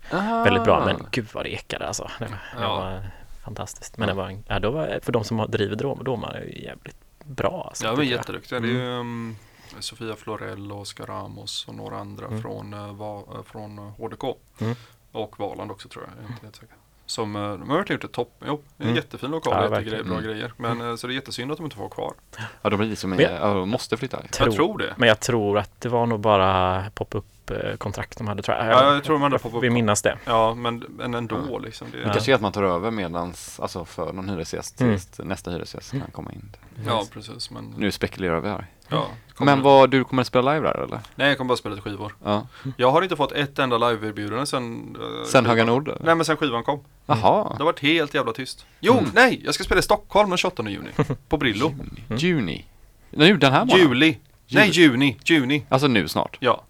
Väldigt bra, men gud vad det ekade alltså. Det var, det Ja. var fantastiskt. Men det var, ja, då var, för de som har driver Dom- Domar är ju jävligt bra. Alltså, Ja men tycker jag. jätteduktiga. Det är ju um, Sofia Florell och Oskar Ramos och några andra Mm. från, va, uh, från HDK. Mm. Och Valand också tror jag. jag är inte helt säker. Som, de har verkligen gjort ett topp, jo, det är en Mm. jättefin lokal, Ja, jättegrej, bra Mm. grejer. Men så det är jättesynd att de inte får vara kvar. Ja, de blir som en, Men- ja, de måste flytta. Tror- Jag tror det. Men jag tror att det var nog bara pop-up eh, kontrakt de hade tror jag. Ja, jag tror de hade pop-up- vill minnas det. Ja men, men ändå liksom. Det, Det Ja. kanske är att man tar över medans, alltså för någon hyresgäst, Mm. nästa hyresgäst kan komma in. ja precis. Men, Nu spekulerar vi här. Ja, Men vad, du kommer att spela live där eller? Nej jag kommer bara spela lite skivor. Ja. Jag har inte fått ett enda live-erbjudande sen uh, Sen Höga Nord? eller? Nej men sen skivan kom. Jaha. Det har varit helt jävla tyst. Jo, Mm. nej! Jag ska spela i Stockholm den 28 juni. På Brillo. Juni. Juni. Nu den här månaden? Juli. Nej, juni. Juni. Alltså nu snart? Ja.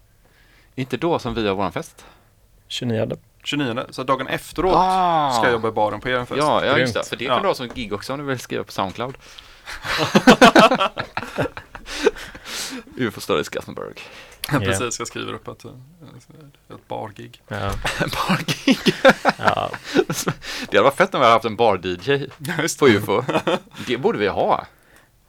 Inte då som vi har våran fest? 29. 29. Så dagen efteråt Ah. ska jag jobba i baren på er fest. Ja, ja just det. För det Ja. kan du ha som gig också om du vill skriva på Soundcloud. UFO Studies Gothenburg. Precis, jag skriver upp ett, eh, ett bargig. Ja. Bargig. Ja. Det hade varit fett om vi hade haft en bar-DJ Just på UFO. Det borde vi ha.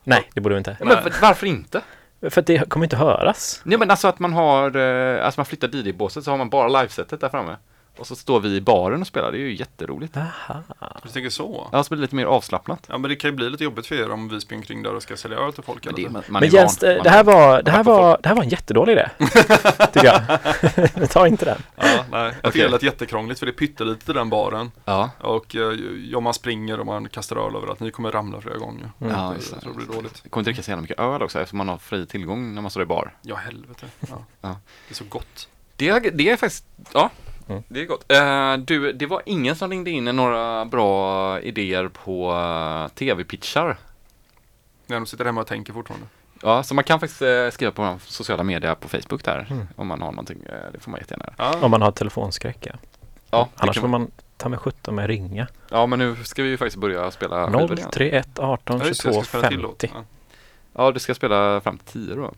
Nej, det borde vi inte. Men för- varför inte? För att det kommer inte höras. Nej men alltså att man har, eh, alltså man flyttar DJ-båset så har man bara livesetet där framme. Och så står vi i baren och spelar, det är ju jätteroligt. Aha. Du tänker så? Ja, så blir det lite mer avslappnat. Ja men det kan ju bli lite jobbigt för er om vi springer kring där och ska sälja öl till folk Men, det, man, man Men är Jens, eh, det är här var, det här var, det här var en jättedålig idé. Tycker jag. Ta inte den. Ja, nej. Jag tycker Okej. det lät jättekrångligt för det är pyttelite i den baren. Ja, Och eh, ja, man springer och man kastar öl överallt. Ni kommer ramla flera gånger. Mm. ja jag just det. tror det blir dåligt. Jag kommer inte dricka så jävla mycket öl också eftersom man har fri tillgång när man står i bar. Ja, helvete. Ja. Ja. Det är så gott. Det är, det är faktiskt, ja, Mm. det är gott. Eh, du, det var ingen som ringde in några bra idéer på uh, tv-pitchar. När de sitter hemma och tänker fortfarande. Ja, så man kan faktiskt eh, skriva på våra sociala medier på Facebook där Mm. om man har någonting. Eh, det får man jättegärna göra. Ja, Om man har telefonskräck ja. Ja, Annars kan får man ta med 17 med ringa. ja, men nu ska vi ju faktiskt börja spela skivor igen. 031 18 Ja, just det, 22 jag ska spela till låt. 50. Ja. Ja, du ska spela fram till 10 då.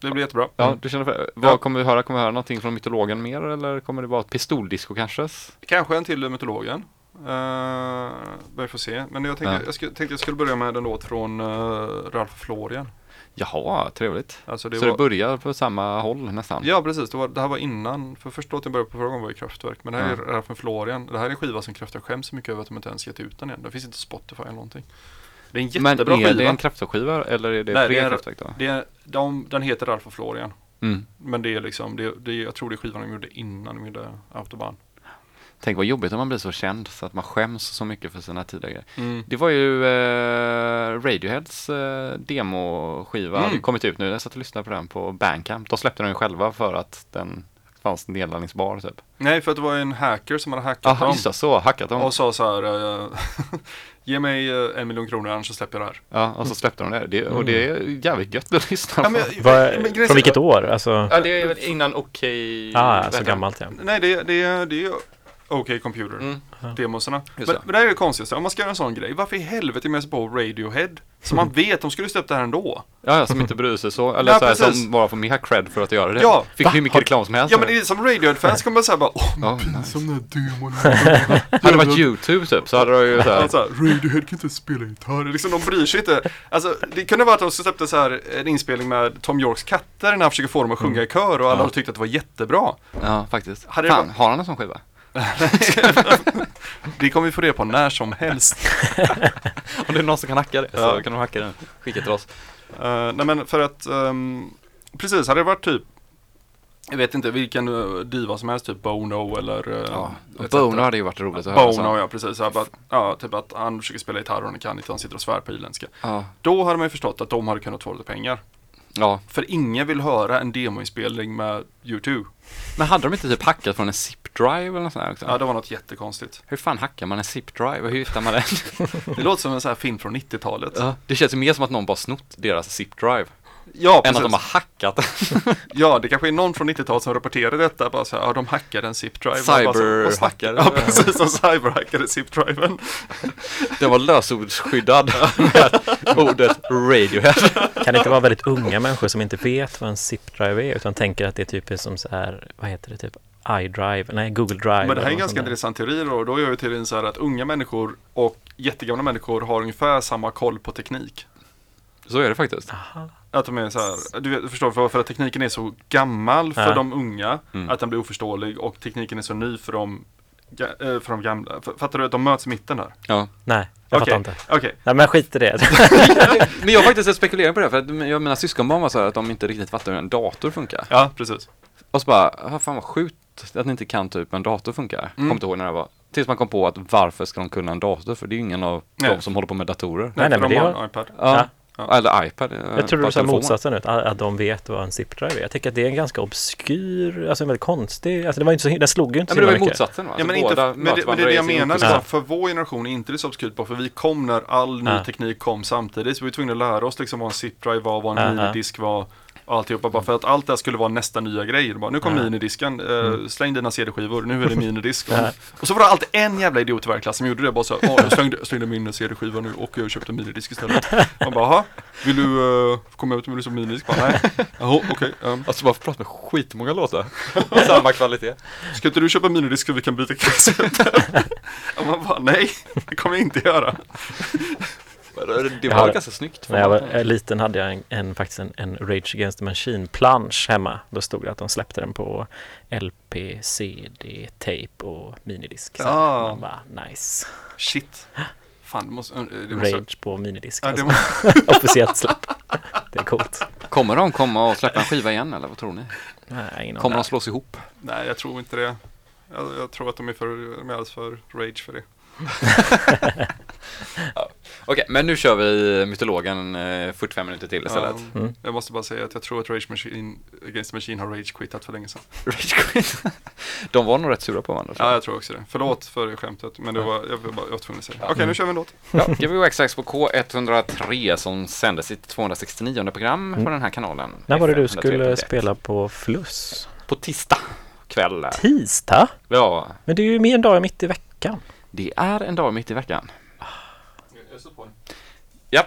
Det blir jättebra. Ja, du känner för, vad Ja. kommer vi höra? Kommer vi höra någonting från mytologen mer eller kommer det vara ett pistoldisco kanske? Kanske en till mytologen. Uh, vi får se. Men jag tänkte, Ja. jag skulle, tänkte jag skulle börja med en låt från uh, Ralph Florian. Jaha, trevligt. Alltså det så var, det börjar på samma håll nästan? Ja precis, det, var, det här var innan. För första låten jag började på förra gången var ju Kraftwerk. Men det här Ja. är Ralph Florian. Det här är en skiva som Kraftwerk skäms så mycket över att de inte ens gett ut den än. Den finns inte Spotify eller någonting. Det är en Men jättebra är skiva. det en kraftskiva eller är det Nej, det är- då? det är, de, den heter Ralph Florian. Mm. Men det är liksom, det, det, jag tror det är skivan de gjorde innan de gjorde Autobahn. Tänk vad jobbigt om man blir så känd så att man skäms så mycket för sina tidigare. Mm. Det var ju eh, Radioheads eh, demoskiva Mm. kommit ut nu. Jag satt och lyssnade på den på Bandcamp. De släppte den ju själva för att den fanns nedladdningsbar typ. Nej, för att det var en hacker som hade hackat Jaha, dem. just det, så hackat dem. Och sa så här, eh, ge mig eh, en miljon kronor annars så släpper jag det här. Ja, och så släppte de det. det och det är jävligt gött att lyssna Ja, på. men, Vad- men grejen är- Från vilket år? Alltså, Ja, det är väl innan Okej... ah, vad så heter den? gammalt ja. Nej, det, det, det är OK Computer. Mm. Demosarna. Men, men det här är det konstigaste, om man ska göra en sån grej, varför i helvete med sig på Radiohead? Som man vet, de skulle släppt det här ändå. Ja, ja, som inte bryr sig så. Eller Ja, så här, som bara får mer cred för att göra det. Ja. Fick Va? hur mycket reklam som helst. Ja men som Radiohead-fans kommer man säga bara Åh, Ja, men nice. som den här demon. Hade det varit YouTube typ så hade det ju så här, Alltså, Radiohead kan inte spela gitarr. Liksom, de bryr sig inte. Alltså, det kunde vara att de släppte så här en inspelning med Tom Yorks katter när han försöker få dem att sjunga i kör och alla Ja. tyckte att det var jättebra. Ja, faktiskt. Hade Fan, varit- har han en sån skiva? Det kommer vi få det på när som helst. Om det är någon som kan hacka det så Ja. kan de hacka den. Skicka till oss. Uh, nej men för att, ehm, precis, hade det varit typ jag vet inte vilken uh, diva som helst, typ Bono eller uh, Ja. Bono hade ju varit roligt att höra. så. Bono ja, precis. Så här, bara, ja, typ att han försöker spela gitarr och han kan inte, han sitter och svär på irländska. Ja. Då hade man ju förstått att de hade kunnat få lite pengar. ja. För ingen vill höra en demoinspelning med U2. Men hade de inte typ hackat från en zip-drive eller något sånt också? Ja, det var något jättekonstigt. Hur fan hackar man en zip-drive? Hur hittar man den? Det låter som en sån här film från 90-talet. ja. Det känns ju mer som att någon bara snott deras zip-drive. Ja, Än precis. att de har hackat. Ja, det kanske är någon från 90-talet som rapporterade detta. Bara så här, ja, de hackade en zip-drive. Cyberhackare. Ja, precis. Som cyberhackade zip-driven. Den var lösordsskyddad med ordet Radiohead. Kan det inte vara väldigt unga människor som inte vet vad en zip-drive är utan tänker att det är typ som så här, vad heter det, typ iDrive, nej Google Drive. Men det här är en ganska intressant teori då. Då gör ju teorin så här att unga människor och jättegamla människor har ungefär samma koll på teknik. Så är det faktiskt. Aha. Att de är så här, du, vet, du förstår, för, för att tekniken är så gammal för Ja. de unga Mm. att den blir oförståelig och tekniken är så ny för de, eh, för de gamla. Fattar du att de möts i mitten där? Ja. Nej, jag Okej. fattar inte. Okej, Nej men skit i det. Men jag har faktiskt spekulerat på det, för att jag mina syskonbarn var så här att de inte riktigt fattar hur en dator funkar. ja precis. Och så bara, fan vad sjukt att ni inte kan typ en dator funkar. Mm. Kommer inte ihåg när det var. Tills man kom på att varför ska de kunna en dator? För det är ju ingen av Nej. de som håller på med datorer. Nej, Nej, men de det har en iPad. Ja. Ja. Eller iPad. eh, Jag tror bara du sa motsatsen nu, att, att de vet vad en zip-drive är. Jag tycker att det är en ganska obskyr, alltså en väldigt konstig, alltså det var inte så, den slog ju inte Ja, så men det var ju motsatsen va? Ja, Alltså, men, inte, båda men, det, men det är det jag menar, liksom, för vår generation är inte det så obskyrt på, för vi kom när all ny Ja. teknik kom samtidigt, så vi var tvungna att lära oss liksom vad en zip-drive var, vad en Ja, ja. minidisk var. Och alltihopa. Bara för att allt det här skulle vara nästa nya grej. Bara, nu kom Ja. minidisken, eh, Mm. släng dina CD-skivor, nu är det minidisk. Ja. och så var det alltid en jävla idiot i varje klass som gjorde det. Bara så här, "Ja, jag slängde, slängde min CD-skiva nu och jag köpte en minidisk istället. Man bara, "Jaha, vill du uh, komma ut med liksom minidisk? Bara, Nej, okej. ehm, Alltså bara prata med skitmånga låtar. Samma kvalitet. Ska inte du köpa minidisk så vi kan byta kassetter? och man bara, nej, det kommer jag inte göra. Det var hade- ganska snyggt. När jag var liten hade jag en, en, faktiskt en, en Rage Against the Machine-plansch hemma. Då stod det att de släppte den på LP, CD, tape och minidisk. Så Ja. man bara, nice. Shit. Fan, det måste... Det måste Rage på minidisk. ja, det alltså. måste, Officiellt släpp. Det är coolt. Kommer de komma och släppa en skiva igen eller vad tror ni? Nej, ingen Kommer de slås ihop? nej, jag tror inte det. Jag, jag tror att de är, för, de är alldeles för rage för det. Okej, men nu kör vi mytologen eh, 45 minuter till istället. Ja, Mm. Jag måste bara säga att jag tror att Rage Machine, Against the Machine har rage-quittat för länge sedan. Rage Quit. De var nog rätt sura på varandra. Ja, jag. tror också det. Förlåt för skämtet, men det var, jag var jag var tvungen att säga. Okej, Mm. nu kör vi en låt. Ja, Gbg X på K103 som sändes sitt 269 program på Mm. den här kanalen. När var det du skulle 103.1. spela på Fluss? På tisdag kväll. Tisdag? Ja, Men det är ju mer en dag mitt i veckan det är en dag mitt i veckan. Jag på den. Ja.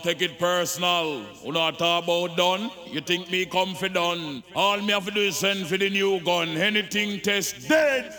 can't take it personal. You not talk about done? You think me come for done? All me have to do is send for the new gun. Anything test dead.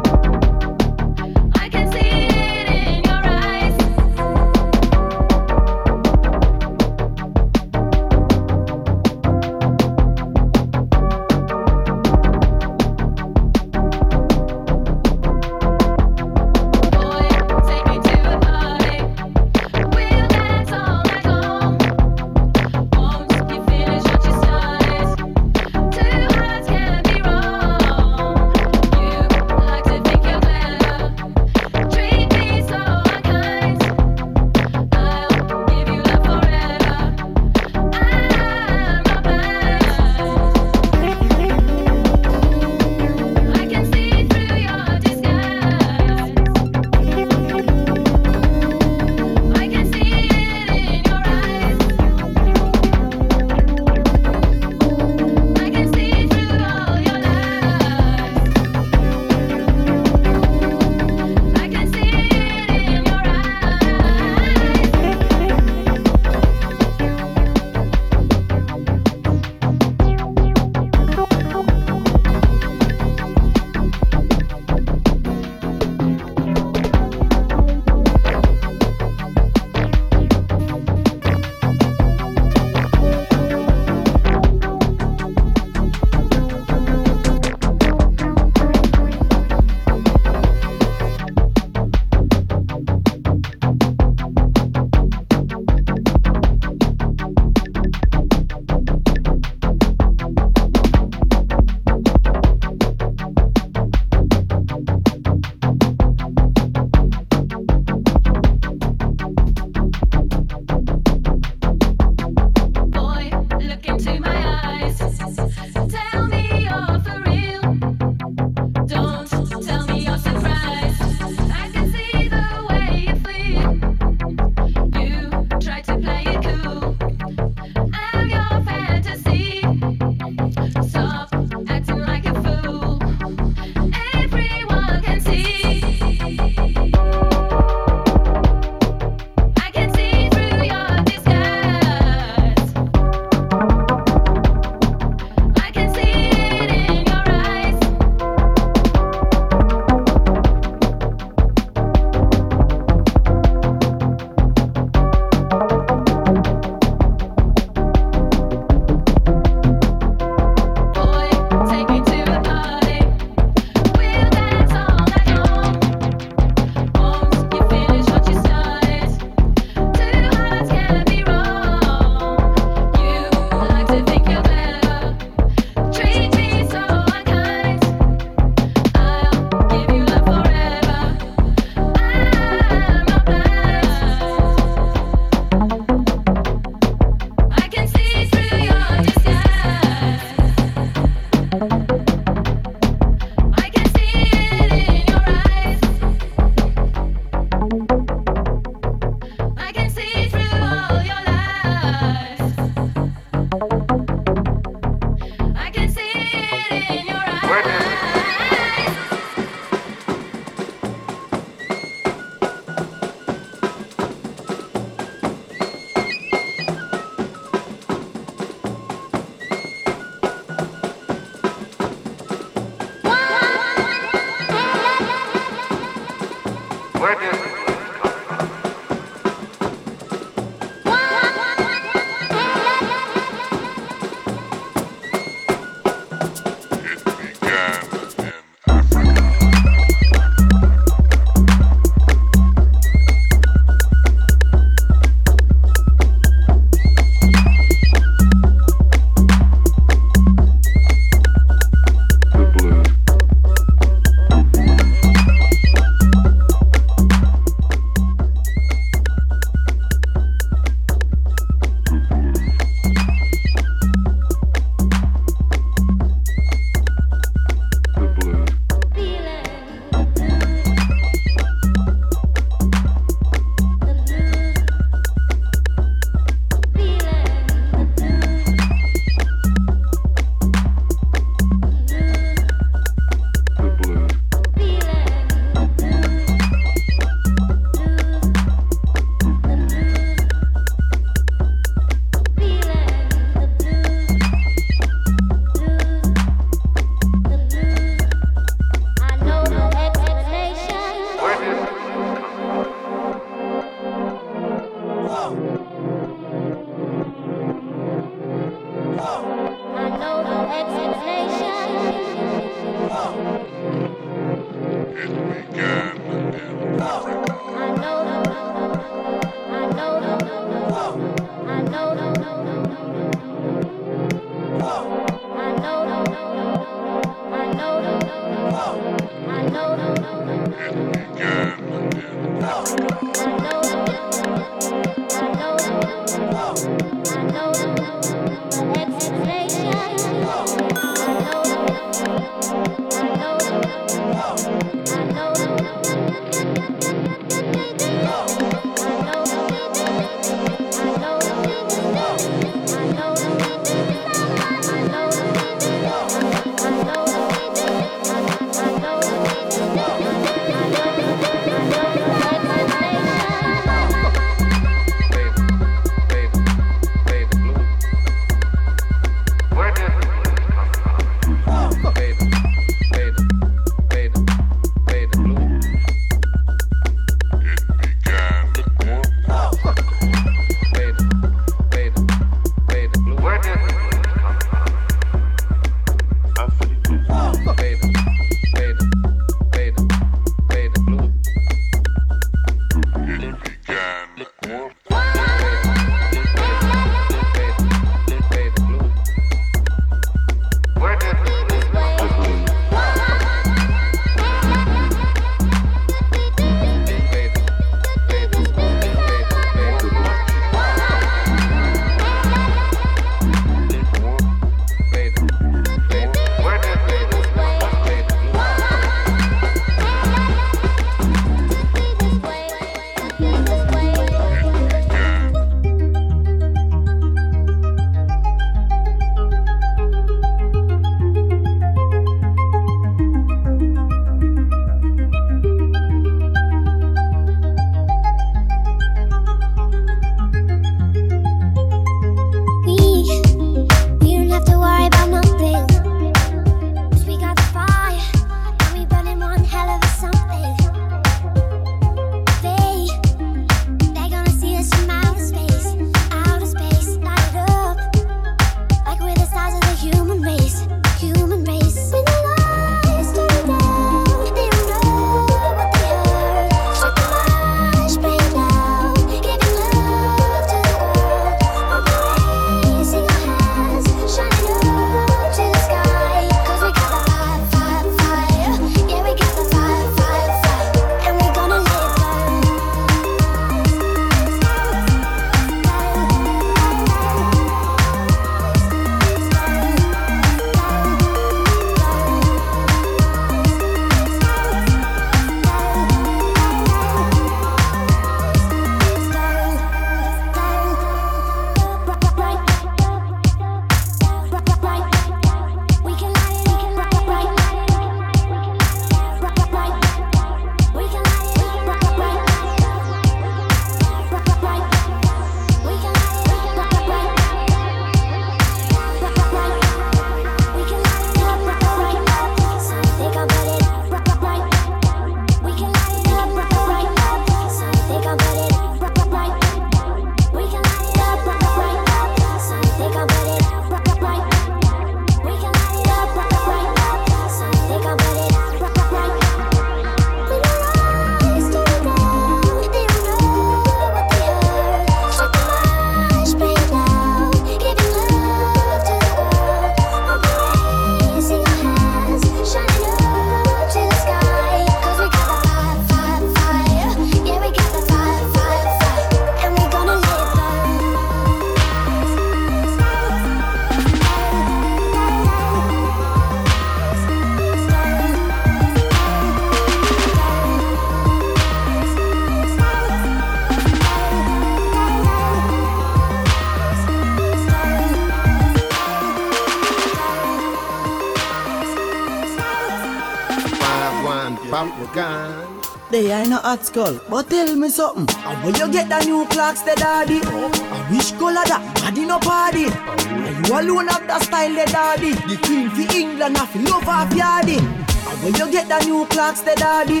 Hot skull, but tell me something. How will you get the new clocks, the daddy? Oh, I wish color that body no party. And you alone have the style, the daddy. The queen for England, I feel love off yardy. How will you get the new clocks, the daddy?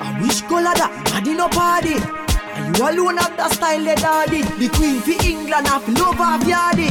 I wish color that body no party. And you alone have the style, the daddy. The queen for England, I feel love off yardy.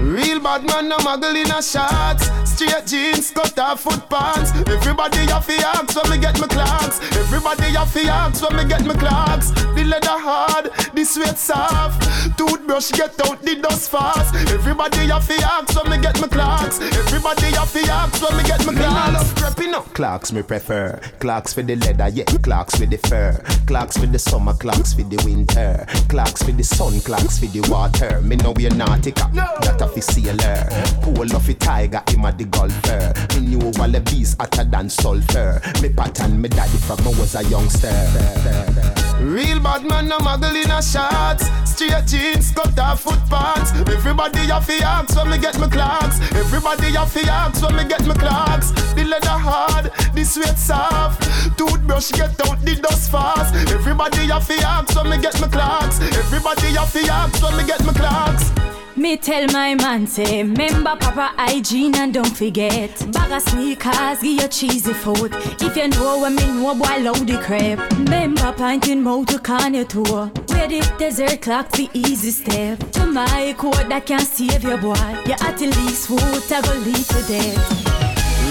Real bad man, no muggle in a shots. Straight jeans, cut off foot pants. Everybody have to ask when me get my clocks. Everybody have to ask when me get my clocks. The leather hard, the sweat soft. Toothbrush get out the dust fast. Everybody have to ask when me get my clocks. Everybody have to ask when me get my Me clocks. love prepping up. Clocks me prefer. Clocks for the leather, yeah. Clocks with the fur. Clocks for the summer, clocks for the winter. Clocks for the sun, clocks for the water. Me know we're nautica. That a fi sailor. Pool of a tiger, him a the golfer. Me knew all the bees hotter than sulfur. Me pattern me daddy from I was a youngster. Real bad man, no muggle in a shots. Straight jeans, cut off foot pants. Everybody have to ask when me get my clocks. Everybody have to ask when me get my clocks. The leather hard, the sweat soft. Toothbrush get out the dust fast. Everybody have to ask when me get my clocks. Everybody have to ask when me get my clocks. Me tell my man say, remember proper hygiene and don't forget. Bag of sneakers, give you cheesy food. If you know what me know, boy, load the crap. Remember pointing mouth to can you tour. Where the desert clock the easy step. To my code that can save your boy. You at least food, I go lead to death.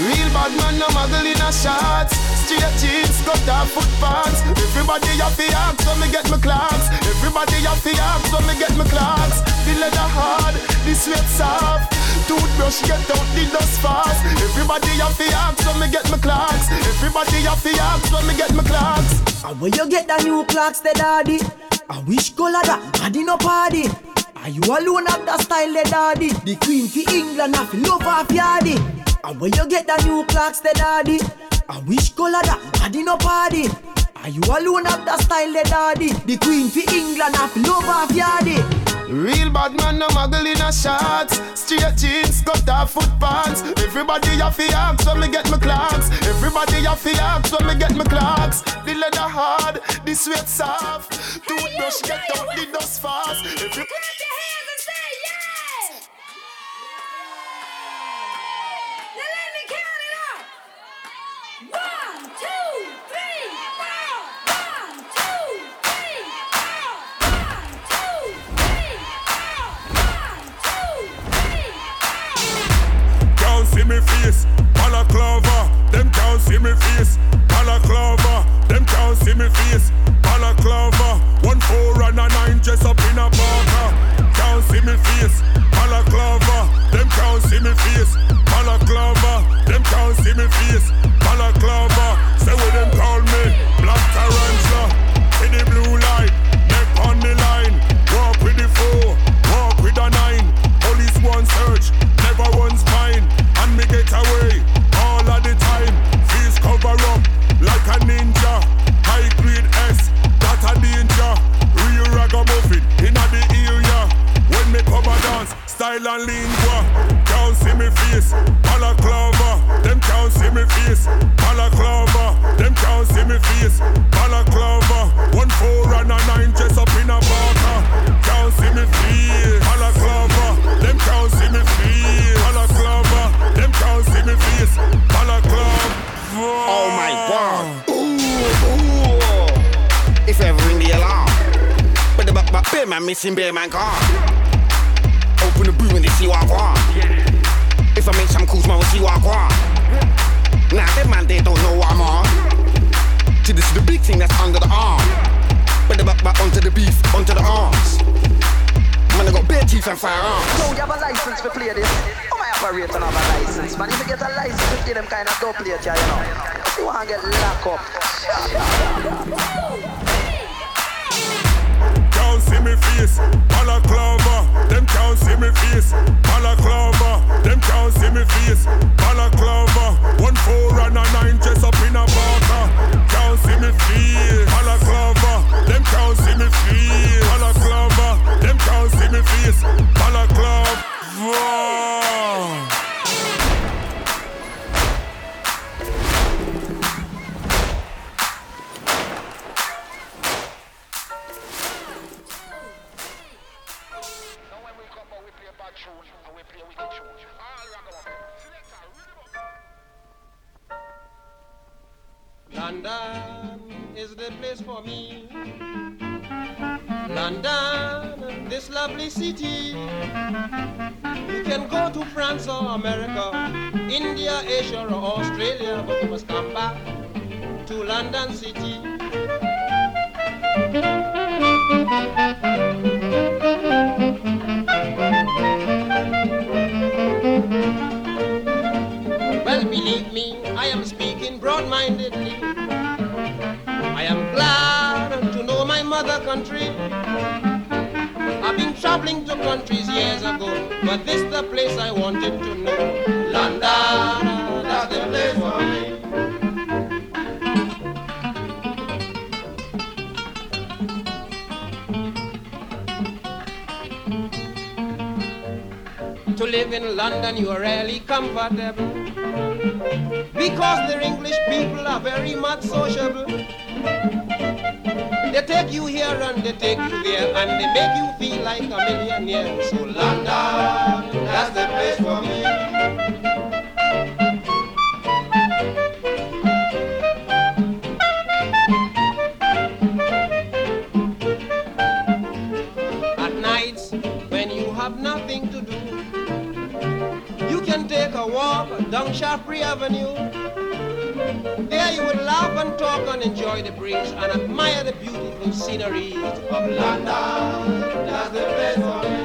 Real bad man, no muggle in a shots. Straight jeans, cut off foot pants. Everybody have to ask when me get my clocks. Everybody have to ask when me get my clocks. The leather hard, the sweat soft. Toothbrush get out the dust fast. Everybody have to ask when me get my clocks. Everybody have to ask when me get my clocks. And where you get the new clocks, the daddy? I wish color that body no party. Are you alone have the style, the daddy? The queen for England, I feel love off yardy. And where you get the new clocks, the daddy? I wish color that body no party. Are you alone have the style, the daddy? The queen for England, feel love off yardy. Real bad man, no muggle in a shots. Straight jeans, cut off foot pants. Everybody have to ask when me get my clocks. Everybody have to ask when me get my clocks. The leather hard, the sweat soft. Toothbrush get out the dust fast. See me face, balaclava. Them can't see me face, balaclava. One four and a nine dress up in a parka. Can't see me face, balaclava. Them can't see me face, balaclava. Them can't see me face, style and lingua. Can't see me face, balaclava. Them can't see me face, balaclava. Them can't see me face, balaclava. One four and a nine dress up in a parka. Can't see me face, balaclava. Them can't see me face, balaclava. Them can't see me face, balaclava. Oh my god. Ooh, ooh. If ever ring the alarm. But the back back bear man missing bear man car. The and they see what I want. If I make some calls, man, will see what I want. Nah, them man, they don't know what I'm on. See, this is the big thing that's under the arm. But the back back onto the beef, onto the arms. Man, I got bare teeth and firearms. So you have a license to play this? Oh, my operator have a license, man. If you get a license to play them kind of dope plate, yeah, you know. You want to get locked up. Me face, balaclava. Them can't see me face, balaclava. Them can't see me face, balaclava. One four and a nine dress up in a parka. Can't see me face, balaclava. Them can't see me face, balaclava. Them can't see me face, balaclava. Place for me. London, this lovely city. You can go to France or America, India, Asia, or Australia, but you must come back to London City. Mother country. I've been traveling to countries years ago, but this the place I wanted to know. London, that's the place for me. To live in London, you are really comfortable. Because the English people are very much sociable. They take you here and they take you there and they make you feel like a millionaire. So London, that's the place for me. At nights, when you have nothing to do, you can take a walk down Shaftesbury Avenue. There you will laugh and talk and enjoy the breeze and admire the beautiful scenery of London. That's the for me.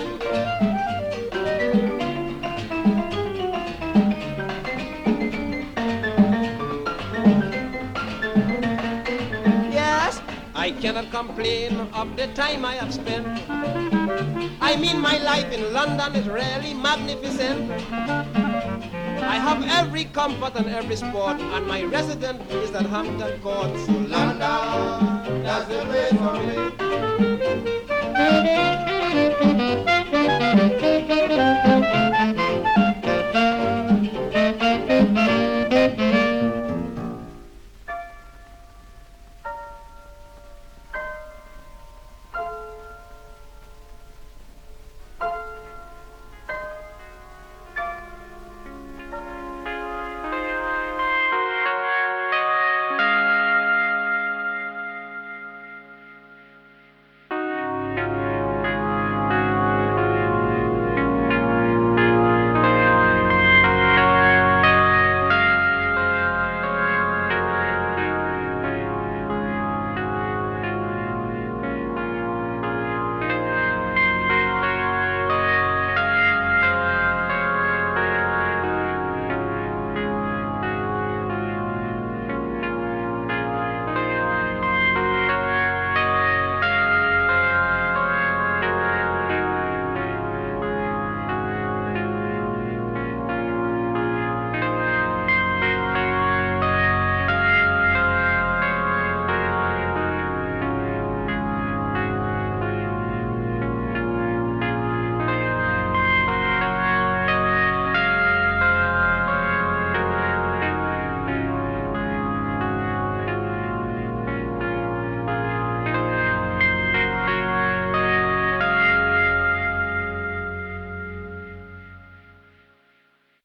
Yes, I cannot complain of the time I have spent. I mean, my life in London is really magnificent. I have every comfort and every sport, and my residence is at Hampton Court. So London, that's the place for me.